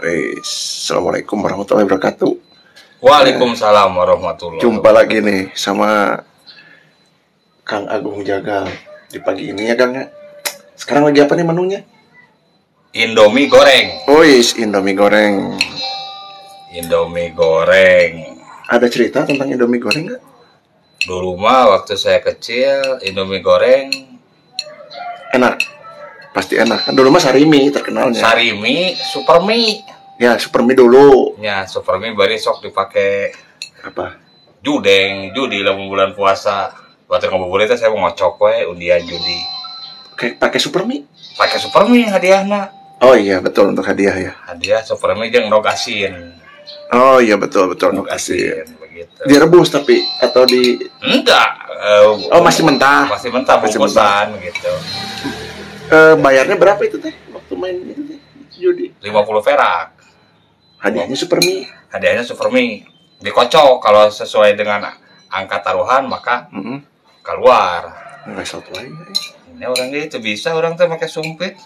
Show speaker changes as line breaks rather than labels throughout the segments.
Eh, Assalamualaikum warahmatullahi wabarakatuh.
Waalaikumsalam warahmatullahi
Jumpa lagi nih sama Kang Agung Jagal di pagi ini ya Kang ya. Sekarang lagi apa nih menunya?
Indomie goreng.
Oh is Indomie goreng.
Indomie goreng.
Ada cerita tentang Indomie goreng nggak?
Dulu mah waktu saya kecil Indomie goreng
Enak. Pasti enak. Kan dulu mah Sarimi terkenalnya.
sarimi, super mie.
Ya, super mie dulu.
Ya, super mie bari sok dipakai
Apa?
judeng, judi lah bulan puasa. Waktu ngabuburit teh saya mau ngocok we undian judi.
Kayak pakai super mie?
Pakai super mie hadiahna.
Oh iya, betul untuk hadiah ya.
Hadiah super mie jeung rog asin.
Oh iya, betul betul
Rog
kasih.
asin begitu.
Direbus tapi atau di
Enggak. eh,
Oh, masih mentah.
Masih mentah
Masih
bungkusan gitu.
Eh, bayarnya berapa itu teh waktu main itu teh judi?
50 perak.
Hadiahnya super mie.
hadiahnya super mie dikocok kalau sesuai dengan angka taruhan maka
Heeh.
keluar
Nggak satu lagi.
ini orang itu bisa orang tuh pakai sumpit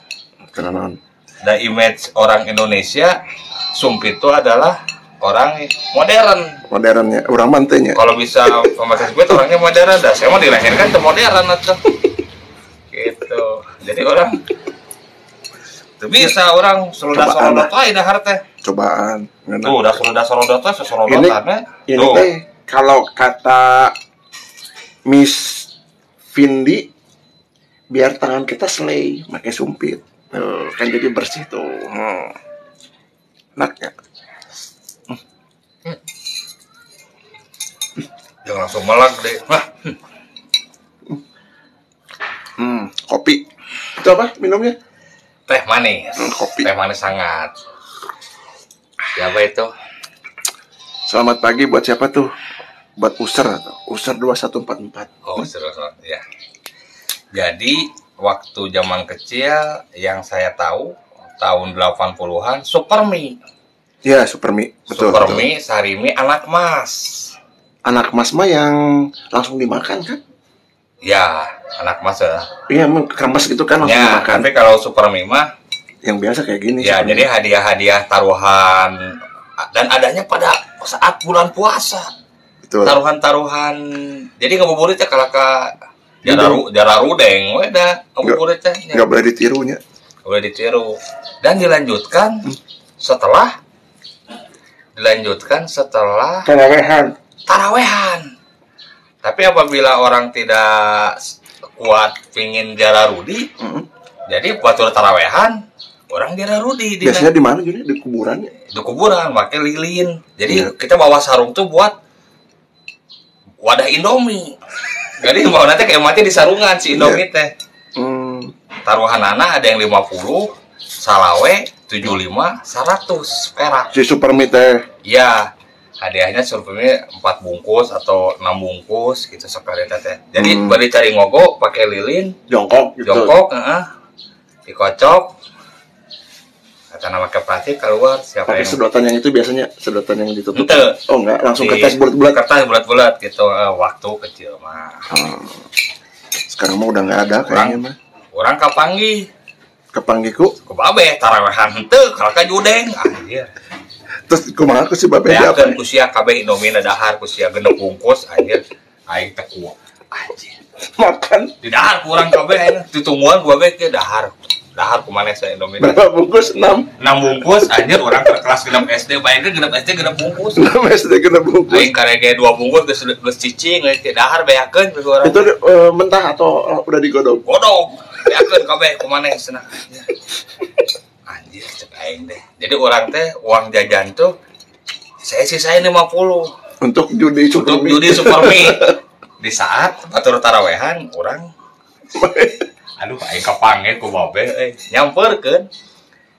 Kenalan.
dan image orang Indonesia sumpit itu adalah orang modern
Modernnya, orang mantenya.
kalau bisa memakai sumpit orangnya modern dah saya mau dilahirkan ke modern atau jadi orang itu bisa orang seroda
Cobaan
serodot aja dahar teh
Cobaan.
Tuh udah seroda serodot teh sesorodotan
Ini- Ini teh kalau kata Miss Vindi biar tangan kita selai pakai sumpit. Tuh, kan jadi bersih tuh. Hmm. Enak ya?
jangan langsung melag deh Wah,
Hmm, kopi. Itu apa minumnya?
teh manis
Hmm, kopi.
teh manis sangat siapa itu
Selamat pagi buat siapa tuh? Buat User User 2144.
oh serius ya jadi waktu zaman kecil yang saya tahu tahun 80-an super mie
Ya, Super Mie. Betul.
super
betul.
mie sarimi anak mas
Anak Mas mah yang langsung dimakan kan?
Ya anak mas ya
Iya, emang kemas gitu kan langsung
ya
dimakan.
tapi kalau super mie mah
Yang biasa kayak gini.
ya jadi hadiah-hadiah taruhan dan adanya pada saat bulan puasa
betul.
taruhan-taruhan jadi ngabuburitnya kalau ke jararu jararudeng we dah ngabuburitnya
Nggak boleh ditirunya.
boleh ditiru dan dilanjutkan setelah dilanjutkan setelah
Tarawehan.
tarawehan tapi apabila orang tidak kuat pingin jararudi
Mm.
jadi buat tarawehan orang jararudi di
Biasanya di mana jadi di kuburan ya?
di kuburan pakai lilin jadi
Iya.
kita bawa sarung tuh buat wadah indomie jadi mau nanti kayak mati di sarungan si indomie teh
Hmm.
taruhan anak ada yang 50 salawe 75 100 perak
Si Super Mie teh.
ya hadiahnya surveinya 4 bungkus atau 6 bungkus gitu sekali teh jadi
Hmm.
balik cari ngogo pakai lilin
jongkok gitu.
jongkok heeh, dikocok kata nama ke plastik keluar siapa
Pakai
yang
sedotan yang itu biasanya sedotan yang ditutup.
Ente.
Oh enggak, langsung
Di-
kertas bulat-bulat.
kertas bulat-bulat gitu eh, waktu kecil mah
Hmm. Sekarang mah udah nggak ada kayaknya mah.
orang kapanggi
Kepanggiku.
ke babe tarawehan henteu kalau ka judeng anjir
Terus kumaha ku si babe apa?
beakeun kusia kabeh indomie dahar kusia genep bungkus anjir. Aing teh kuat anjir.
Makan.
Di dahar kurang aing. Ditungguan gua bae ke dahar. Dahar kumaha saya indomie.
Berapa bungkus? 6.
6 bungkus anjir. Orang ke kelas genep SD ge genep SD genep bungkus.
6 SD kena bungkus.
aing karege 2 bungkus geus geus cicing ke dahar beakeun ke orang.
Itu eh, mentah atau udah digodok?
godog beakeun kabeh kumaha cenah anjir cek aing deh. Jadi orang teh uang jajan tuh saya sisain 50
Untuk judi Super
untuk judi super di saat batur tarawehan orang aduh aing kapange ku babe eh nyamperkeun.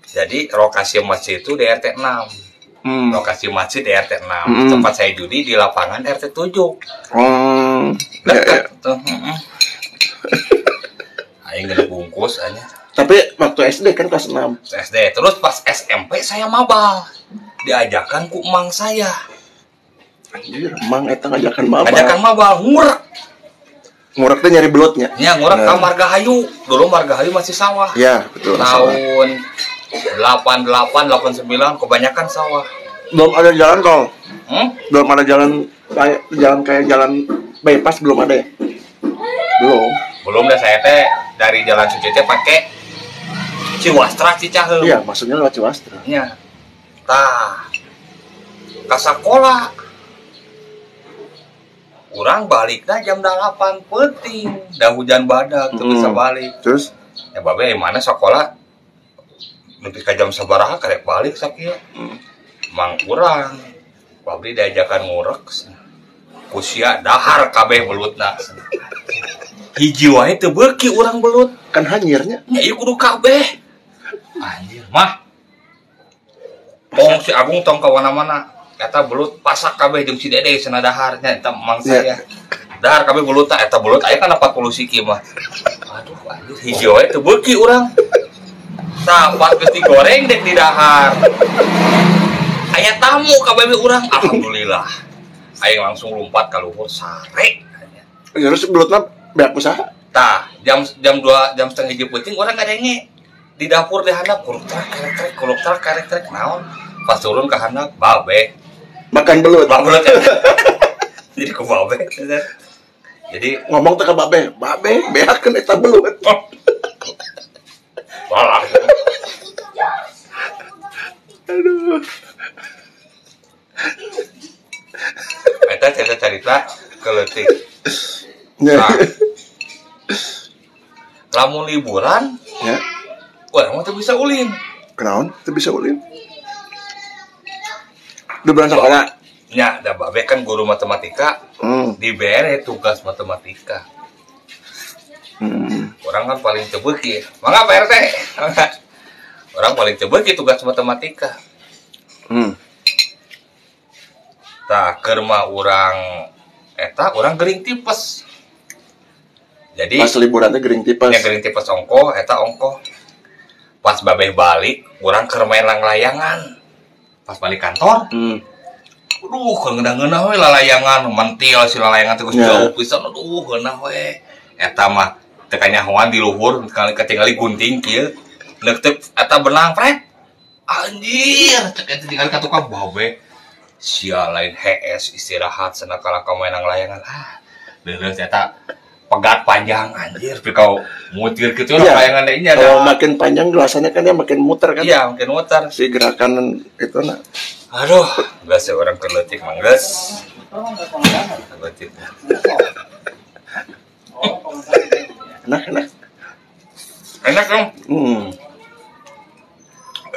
Jadi lokasi masjid itu di RT 6
Hmm.
lokasi masjid di RT 6
Hmm.
tempat saya judi di lapangan RT 7
Hmm. Ya, ya.
dekat tuh aing gede bungkus aja
Tapi waktu SD kan kelas 6.
SD terus pas SMP saya mabal diajakan ku emang saya
Anjir, emang eta ngajakan mabal.
ajakan mabal ngurek
Ngurek teh nyari belutnya.
ya ngurek
Nah.
ke Margahayu dulu Margahayu masih sawah
Ya, betul.
tahun 88 89 kebanyakan sawah
belum ada jalan tol
hmm?
belum ada jalan kayak jalan kayak jalan bypass belum ada ya belum
belum dah saya teh dari jalan suci teh pakai Ciwastra Cicaheum.
Iya maksudnya lewat Ciwastra.
Nya tah ke sekolah orang baliknya jam 8 penting. Dah hujan badak tuh
Hmm.
bisa balik.
Terus?
Ya babe mana sekolah nanti ke jam sabaraha karek balik sakit
Hmm.
mang urang babri diajakan ngurek kusia dahar kabeh belutna hiji wae teu beuki urang belut.
Kan hanyirnya.
Nya ieu kudu kabeh anjir mah. Pong si Agung tong ke mana-mana. Eta belut pasak kabeh jeung si Dede cenah dahar nya eta mang
Iya.
saya dahar kabeh belut tak eta belut aya kan 40 siki mah. Aduh anjir hiji wae teu beuki urang. Tah geus digoreng dek di dahar. Aya tamu kabeh urang. Alhamdulillah. Aing langsung lompat ka luhur sare.
Terus belutnya banyak usaha?
Tah jam jam 2 jam setengah hiji penting orang ngadenge di dapur di handap kuluk trak kerek trek kuluk trak kerek trek naon? Pas turun ke handap babe.
Makan belut.
Babe jadi ku babe? Jadi
ngomong ke babe. Babe beak kan eta belut.
Walah
aduh.
Eta cerita cerita keletik
ya
nah. Lamun liburan
ya
orang mah teu bisa ulin.
Kenaon? Itu bisa ulin? Di bulan sekolah
nya da babe kan guru matematika.
Hmm.
dibere tugas matematika.
Hmm.
orang kan paling cebeki mangga Pak RT orang paling cebeki tugas matematika.
Hmm.
tah kerma orang eta orang gering tipes. Jadi
pas liburan teh gering tipes.
nya gering tipes ongko eta ongko pas babeh balik orang keur main layangan. Pas balik kantor
hmm.
aduh ngeunah-ngeunah we lalayangan mentil si lalayangan terus
Ya.
jauh pisan aduh ngeunah we eta mah teu kanyahoan di luhur kali ketinggali gunting kieu. Neuk teu eta benang pret anjir cek eta tinggal ka tukang babe sia lain HS istirahat cenah kala ka mainang layangan. Ah bener eta pegat panjang anjir. Tapi kau mutir gitu lah layangan ini
kalau
ada
makin panjang gelasannya kan dia makin muter kan?
Iya mungkin muter.
Si gerakan itu nah
aduh enggak sih orang keletik manggas keletik.
Enak enak.
Enak dong
hmm.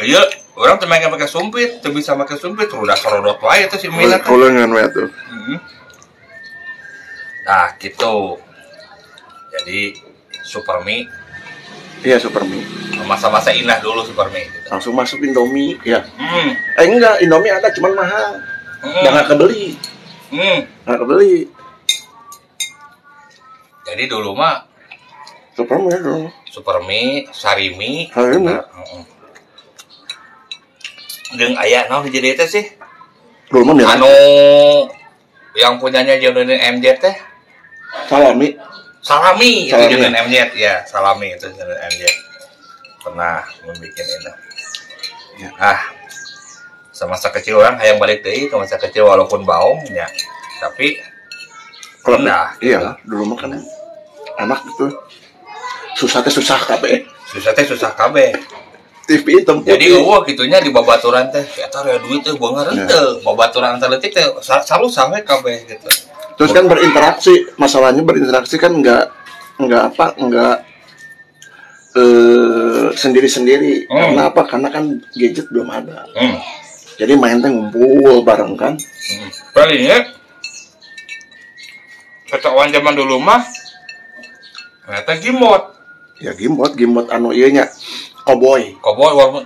iya orang tuh main pakai sumpit tuh bisa pakai sumpit. Udah serodot wae itu si Mina tuh
kulengan we tuh.
Mhm. nah gitu jadi super mie
iya super mie
masa-masa indah dulu super mie gitu.
langsung masuk Indomie ya
hmm.
eh enggak Indomie ada cuman mahal
Hmm.
nggak kebeli
Hmm.
nggak kebeli
jadi dulu mah
super mie dong
super mie sarimi
Sarimi.
Heeh. Jeung aya naon jadi itu sih?
dulu mah mirip
Anu yang punyanya Jodohin MJ teh
salami
Salami, itu
Salami.
Jodohin MJ ya, Salami itu Jodohin MJ. Pernah membuat ini.
Ya.
Ah, semasa kecil orang hayang balik deui ke masa kecil walaupun baong ya. Tapi
kalau
Nah.
iya dulu mah kan anak itu susah teh susah kabeh
susah teh susah kabeh.
TV hitam
Jadi eueuh kitunya di babaturan teh eta rea duit teh beungar
Ya.
henteu. Babaturan antar leutik teh selalu sampai kabeh gitu.
Terus kan berinteraksi masalahnya berinteraksi kan nggak nggak apa nggak eh sendiri sendiri
Hmm.
karena apa? Karena kan gadget belum ada.
Hmm.
jadi main teh ngumpul bareng kan.
Hmm. Palingnya ketahuan zaman dulu mah ternyata gimot.
Ya gimbot gimbot anu iya nya cowboy.
Koboy walaupun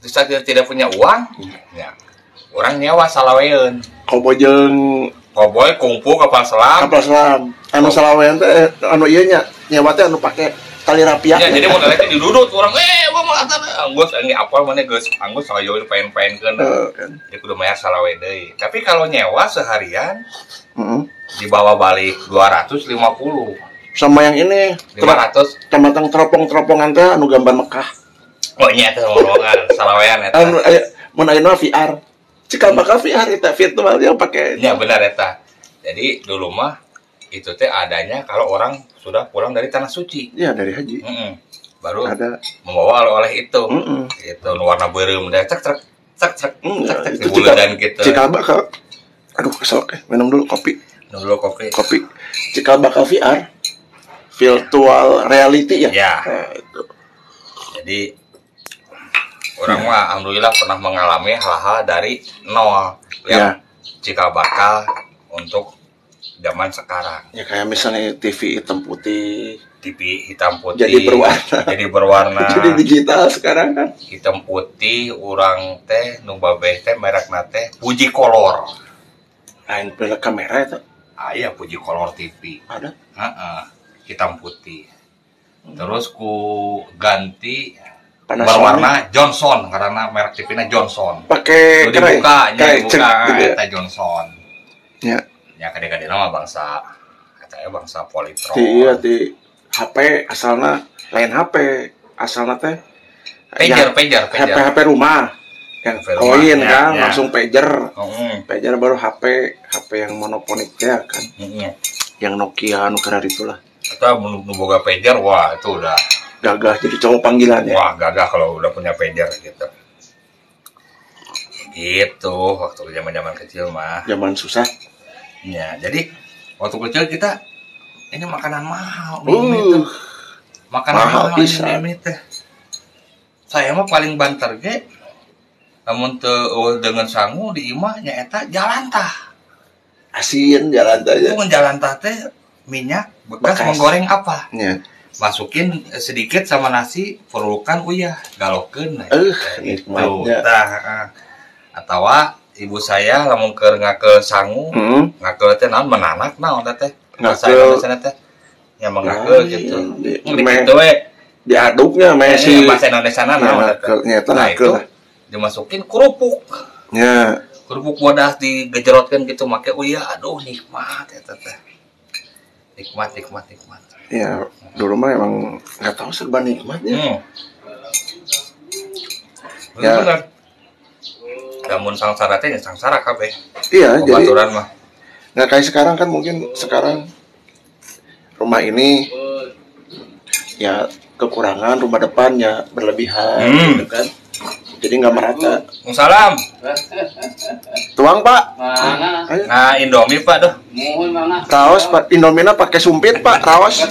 tidak, tidak punya uang? Ya. Orang nyewa salaweun
cowboy
koboy kungfu kapal selam
kapal selam anu
Oh.
salawean teh anu iya nya nyewa teh anu pake tali rapiak
ya jadi modalnya teh didudut orang eh gua mau atas anggus ini apa mana geus anggus salaweun pain-pain kan
Eh, kan.
Jadi kudu bayar salawe deui. Tapi kalau nyewa seharian
Heeh.
dibawa balik 250
sama yang ini
500
tematang teropong-teropongan teh anu gambar Mekah.
Oh iya itu ngomongin salawean eta.
Anu aya mun ayeuna VR cikal bakal VR eta virtual yang pakai
ya benar eta jadi dulu mah itu teh adanya kalau orang sudah pulang dari tanah suci.
Ya dari haji.
Mm-mm. baru
ada.
membawa oleh-oleh itu.
Mm-mm.
itu warna beureum deh cek cek cek cek.
Hmm,
cek
ya,
cek
itu
di bulan gitu.
Cikal bakal aduh kesel eh. minum dulu kopi.
Dulu kopi.
Kopi. Cikal bakal VR virtual reality ya?
Ya.
Nah, itu.
jadi orang mah alhamdulillah pernah mengalami hal-hal dari nol.
Ya.
yang cikal bakal untuk zaman sekarang.
Ya kayak misalnya TV hitam putih.
TV hitam putih.
Jadi berwarna.
jadi berwarna.
Jadi digital sekarang kan.
Hitam putih orang teh nu babeh teh merek teh puji kolor.
Lain bela kamera itu.
Aya puji kolor TV
ada.
Heeh, hitam putih. Terus ku ganti
Panasonic.
berwarna Johnson karena merek TV-nya Johnson
pakai
dibuka, nya
kayak
dibuka
gitu ya.
eta Johnson.
Ya.
Ya kade-kade nama bangsa eta ya bangsa Polytron.
di iya di HP asalnya lain HP asalnya teh
Pager,
yang
pager,
HP
pager.
HP rumah yang
HP rumah,
koin
ya,
kan
ya.
langsung pager
Heeh.
pager baru HP HP yang monoponik ya kan
Heeh.
yang Nokia anu karar itulah
Eta nu nu boga pager, wah itu udah
gagah jadi cowok panggilannya
wah gagah kalau udah punya pager gitu. Gitu waktu zaman-zaman kecil mah.
zaman susah
Ya, jadi waktu kecil kita ini makanan mahal
uh.
Makanan
mahal
mahal,
pisan.
ini mie teh. Saya mah paling banter ge namun teu eueuh dengan sangu di imah nyaeta jalan tah.
asin jalan
Itu
aja
jalan tah teh minyak bekas,
Bekas.
menggoreng apa?
ya
Masukin sedikit sama nasi, perlukan uyah, galokeun.
Eh,
gitu.
nikmatnya.
Tah, heeh. Atawa ibu saya lamun keur ngake sangu,
hmm.
ngake teh naon menanak naon teh Indonesia teh. Ya mengake
Lain.
gitu.
Di-
Di
me-
kitu we.
diaduknya
Eh,
Messi
bahasa Indonesia naon
Ya,
teh. Nah, itu dimasukin kerupuk.
ya
Kerupuk wadah digejerotkan gitu make uyah aduh nikmat ya teh. Nikmat nikmat nikmat.
Ya dulu mah emang nggak tahu serba nikmatnya
Hmm.
Ya.
Bener. Namun sangsara teh ya sangsara kabeh.
iya jadi
mah.
nggak kayak sekarang kan mungkin sekarang rumah ini ya kekurangan rumah depan ya berlebihan
Hmm.
gitu kan jadi nggak merata
Salam.
tuang pak
Mana?
Nah, Indomie Pak doh.
Mohon mana?
raos pak Indomina pakai sumpit pak raos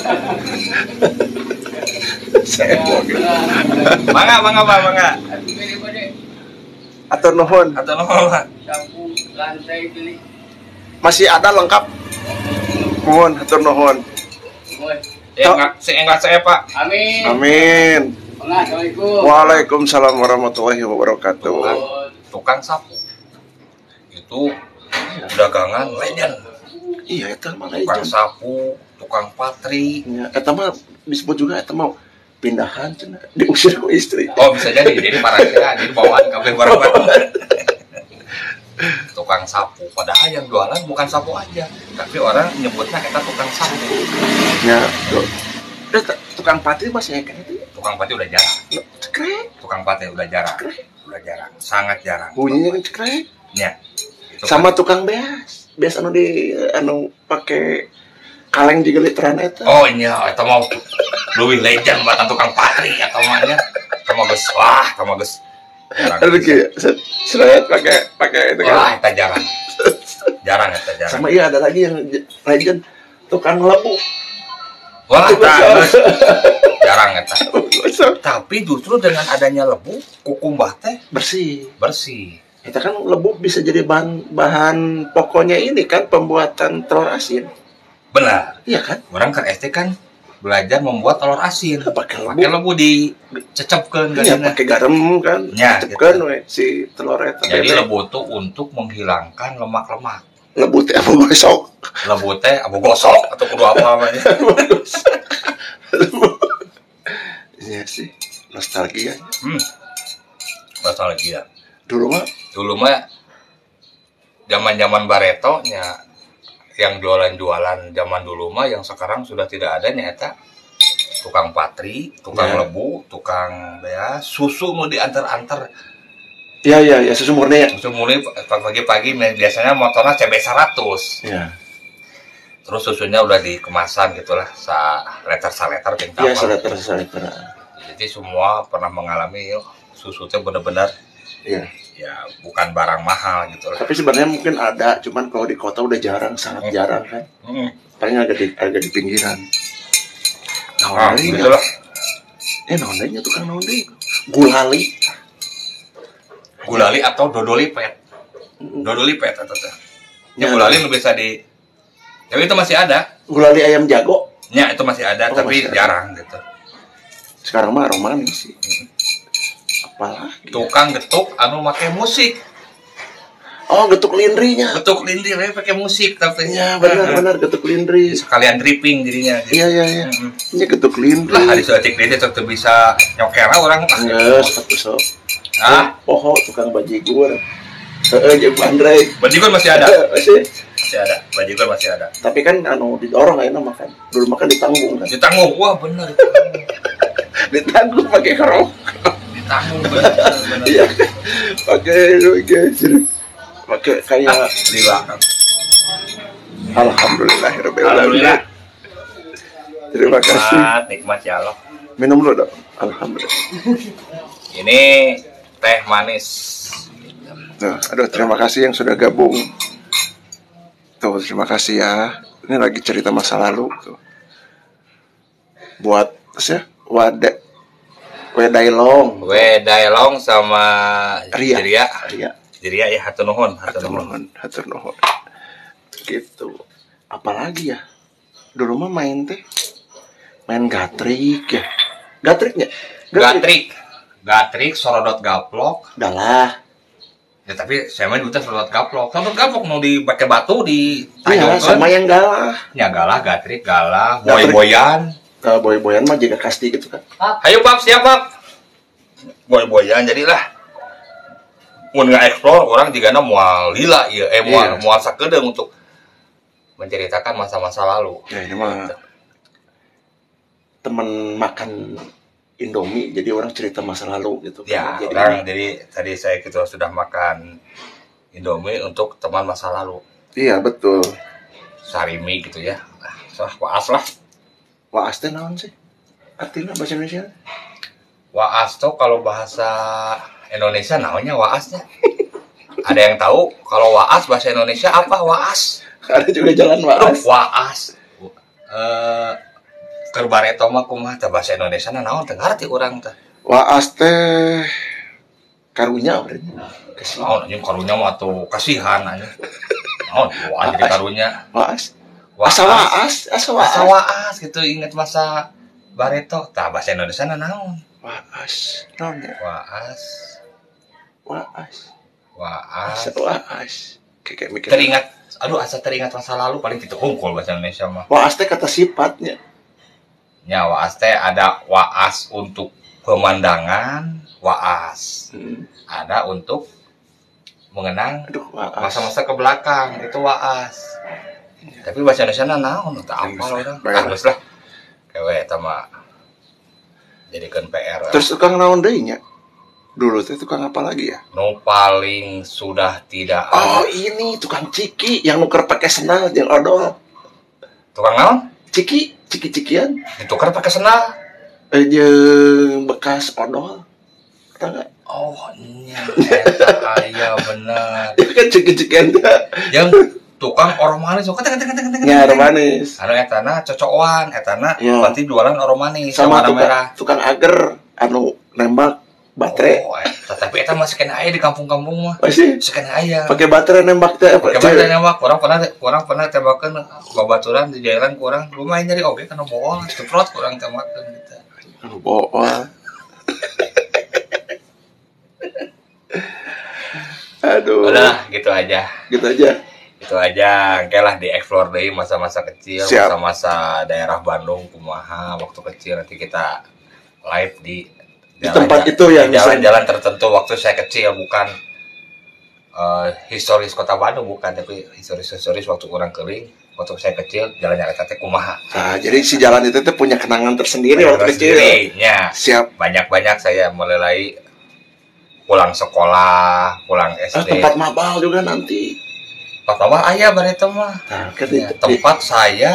saya.
Mangga, mangga, Pak, mangga.
atau nuhun
Atau nuhun, Pak.
Sapu lantai pilih.
masih ada lengkap mohon atau nuhun
Mohon.
Eh, enggak, saya, Pak.
Amin.
amin
Assalamualaikum.
Waalaikumsalam warahmatullahi wabarakatuh.
Tukang sapu. Itu dagangan legend.
iya itu mah
Tukang
legend
sapu, tukang patri.
ya eta mah disebut juga eta mah pindahan cenah diusir ku istri
Oh, bisa jadi. Jadi para kira, jadi bawaan kabeh barang-barang. tukang sapu. Padahal yang jualan bukan sapu aja. Tapi orang nyebutnya kita tukang sapu.
ya tuh tukang patri masih kayak itu
Tukang patri udah jarang.
cekrek
Tukang patri udah jarang. Udah jarang. Sangat jarang.
bunyinya kan cekrek
Ya. Itu
sama tukang beas beas anu di anu pakai kaleng juga literan eta
Oh iya, itu mau lebih legend buatan tukang patri atau mana? Kamu geus wah. Jarang.
Aduh gitu seret pakai pakai itu
Wah,
kan
itu jarang. Jarang itu jarang.
sama iya ada lagi yang legend tukang lebu
Wah, geus. jarang itu.
Masa?
Tapi justru dengan adanya lebu, kukumbah teh
bersih
bersih.
kita kan lebu bisa jadi bahan bahan pokoknya ini kan pembuatan telur asin
Benar.
iya kan
Orang kan SD kan belajar membuat telur asin.
pakai lebu
Pakai lebu dicecapkeun
iya pakai garam kan
Ya,
we si telur eta
Jadi lebu tuh untuk menghilangkan lemak-lemak.
Teh apa besok
Lebu teh abu gosok atau kudu apa namanya.
iya sih nostalgia
Hmm. Nostalgia.
dulu mah
Dulu mah zaman-zaman Bareto nya yang jualan-jualan zaman dulu mah yang sekarang sudah tidak ada nyata tukang patri tukang
Ya.
lebu tukang bea susu mau diantar-antar
Iya iya ya susu murni ya.
susu mulai pagi-pagi biasanya motornya CB 100
Iya.
terus susunya udah dikemasan gitulah sa letter sa letter jeung
Iya
kapal.
seleter seleter.
jadi semua pernah mengalami yuk, susu teh bener-bener
Iya.
ya bukan barang mahal gitu lah
Tapi sebenarnya mungkin ada, cuman kalau di kota udah jarang, sangat jarang kan.
Hmm.
Paling agak di agak di pinggiran.
Nah,
Naon
gitu lah.
Eh naon deui nya tukang naon deui? Gulali.
Gulali atau dodoli pet. Dodoli pet atau teh. Ya,
Ya.
gulali nu bisa di Tapi itu masih ada.
Gulali ayam jago.
Ya, itu masih ada,
Oh,
tapi
masih ada.
jarang gitu.
Sekarang mah romanis sih. Apalagi.
Tukang getuk anu make musik.
Oh, getuk lindrinya.
Getuk lindir we pakai musik tapi
Iya, benar-benar getuk lindri.
sekalian dripping jadinya. Gitu.
Iya, iya, iya. Ini getuk lindri.
Lah hari seetik dia tetep bisa nyokera orang.
Nges, satu sok.
Ah,
Poho, tukang bajigur. Heeh, jeung Andre.
bajigur masih ada.
Masih.
Masih ada. Bajigur masih ada.
Tapi kan anu didorong ayeuna makan. Dulu makan ditanggung kan.
Ditanggung, wah bener.
Ditanggung pakai kerok.
Ditanggung bener.
Iya. Pakai pakai pakai kayak
Ah,
alhamdulillahirabbil
Alhamdulillah.
alamin. Terima kasih.
Nikmat, nikmat ya Allah.
Minum dulu dong. Alhamdulillah.
Ini teh manis.
Tuh, aduh terima kasih yang sudah gabung. Tuh, terima kasih ya. Ini lagi cerita masa lalu tuh. Buat sih wade Wedailong.
Wedailong sama
Ria.
Jeria.
Ria.
Jeria ya hatur nuhun, hatur nuhun.
hatur nuhun. Gitu. Apalagi ya? Dulu mah main teh main gatrik ya. Gatriknya?
Gatrik. Gatrik sorodot gaplok.
Dalah.
Ya tapi saya main teh sorodot gaplok. Sorodot gaplok mau dipakai batu di
Iya, sama yang galah.
Ya galah, gatrik, galah,
Gatrik.
boy-boyan.
Kalau boy-boyan mah juga kasti gitu kan.
Ayo pap, siap pap. Boy-boyan jadilah. Mun nggak explore orang juga na mual lila ya, eh mual
Iya.
mual sakedeung untuk menceritakan masa-masa lalu.
Ya ini mah temen makan Indomie jadi orang cerita masa lalu gitu
Ya,
jadi
orang jadi tadi saya gitu sudah makan Indomie untuk teman masa lalu.
iya betul
Sarimi gitu ya. Ah, Salah waas lah.
waas teh naon sih artinya bahasa Indonesia
Waas tuh kalau bahasa Indonesia namanya waasnya. Ada yang tahu kalau waas bahasa Indonesia apa waas?
ada juga jalan
Aduh,
waas
waas. Eh kerbareto mah kumaha teh bahasa Indonesia na naon teh ngarti urang teh.
waas teh karunya berarti
Naon anjing karunya mah tuh kasihan anjing. Naon waas jadi karunya.
waas
Waas.
asa waas asa waas
Masa waas gitu inget masa bareto. Tah bahasa Indonesia na naon?
waas naon ya
Waas.
waas
Waas.
asa waas kayak mikir
Teringat aduh asa teringat masa lalu paling gitu hungkul bahasa Indonesia mah.
waas teh kata sifatnya
Ya waas teh ada waas untuk pemandangan, waas.
Hmm.
Ada untuk mengenang
aduh
masa-masa ke belakang itu waas. Tapi bahasa Indonesia na naon tak apa orang. Ah,
lah.
Kewe eta mah jadikan PR.
terus tukang naon deui nya dulu teh tukang apa lagi ya
nu paling sudah tidak
Oh
ada.
ini tukang ciki yang nuker pakai sendal yang odol.
Tukang naon?
Ciki, ciki cikian.
Ditukar pakai sendal.
Eh bekas odol. Tahu nggak?
Oh, eta aya bener.
Itu kan ciki cikian.
Yang tukang orang manis, oh, kata kata kata kata.
Ya manis.
Anu etana cocokan, etana
Iya.
berarti jualan orang manis
Sama tukang,
merah.
tukang ager anu nembak baterai.
Oh, eta, tapi eta masih kena aya di kampung-kampung mah.
Masih
Masih kena aya.
pakai baterai nembak teh?
Pakai baterai nembak, orang pernah orang pernah tembakeun babaturan di jalan kurang lumayan nyari oge kana bohong, ceprot kurang tembakeun gitu.
Anu bawa. Aduh.
Udah gitu aja.
Gitu aja.
Itu aja, oke lah di explore deh masa-masa kecil, masa-masa daerah Bandung, kumaha waktu kecil nanti kita live di
Di tempat itu ya,
jalan-jalan tertentu waktu saya kecil bukan eh, historis kota Bandung bukan tapi historis-historis waktu orang kering. Waktu saya kecil jalannya eta teh kumaha.
Nah, jadi si jalan itu tuh punya kenangan tersendiri waktu kecil.
ya
Siap.
banyak-banyak saya mulai pulang sekolah pulang
Ah,
SD
tempat mabal juga nanti.
tempat apa ayah bari teh mah.
Nah,
Ya, tempat saya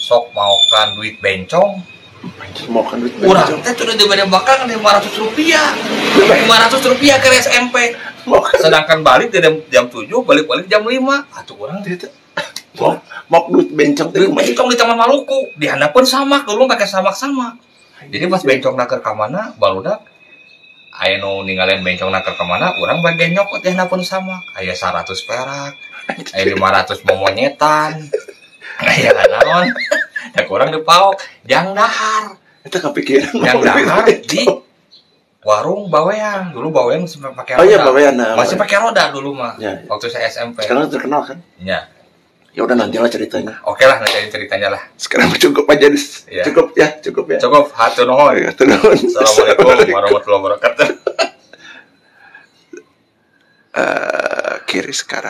sok maukan duit bencong
mau kan
kurang
bencong.
teh sudah diberi bakal 500 rupiah 500 rupiah ke SMP
Mau kan
sedangkan balik dari jam 7 balik-balik jam 5 atuh orang
duit. Mau mau duit bencong tuh
bencong di Taman Maluku, di pun sama, dulu pakai samak-sama. Jadi pas bencong nakar ke mana, barudak aya nu ninggalin bencong nakar ke mana, orang bagian nyokot di handap pun sama. Aya 100 perak, aya 500 momonyetan. Aya naon? Ya kurang dipaok, jang dahar.
Itu kepikiran.
Yang dahar di warung bawean. Dulu bawean masih pakai
Oh iya,
roda.
bawean, nah,
Masih pakai roda dulu mah.
Ya, ya.
Waktu saya SMP.
Sekarang terkenal kan?
Ya.
Ya udah nanti lah ceritanya.
Oke lah nanti ceritanya lah.
Sekarang cukup aja.
Iya.
Cukup ya, cukup ya.
Cukup hatur
Oh,
nuhun.
ya.
Assalamualaikum warahmatullahi wabarakatuh.
Eh, kiri sekarang.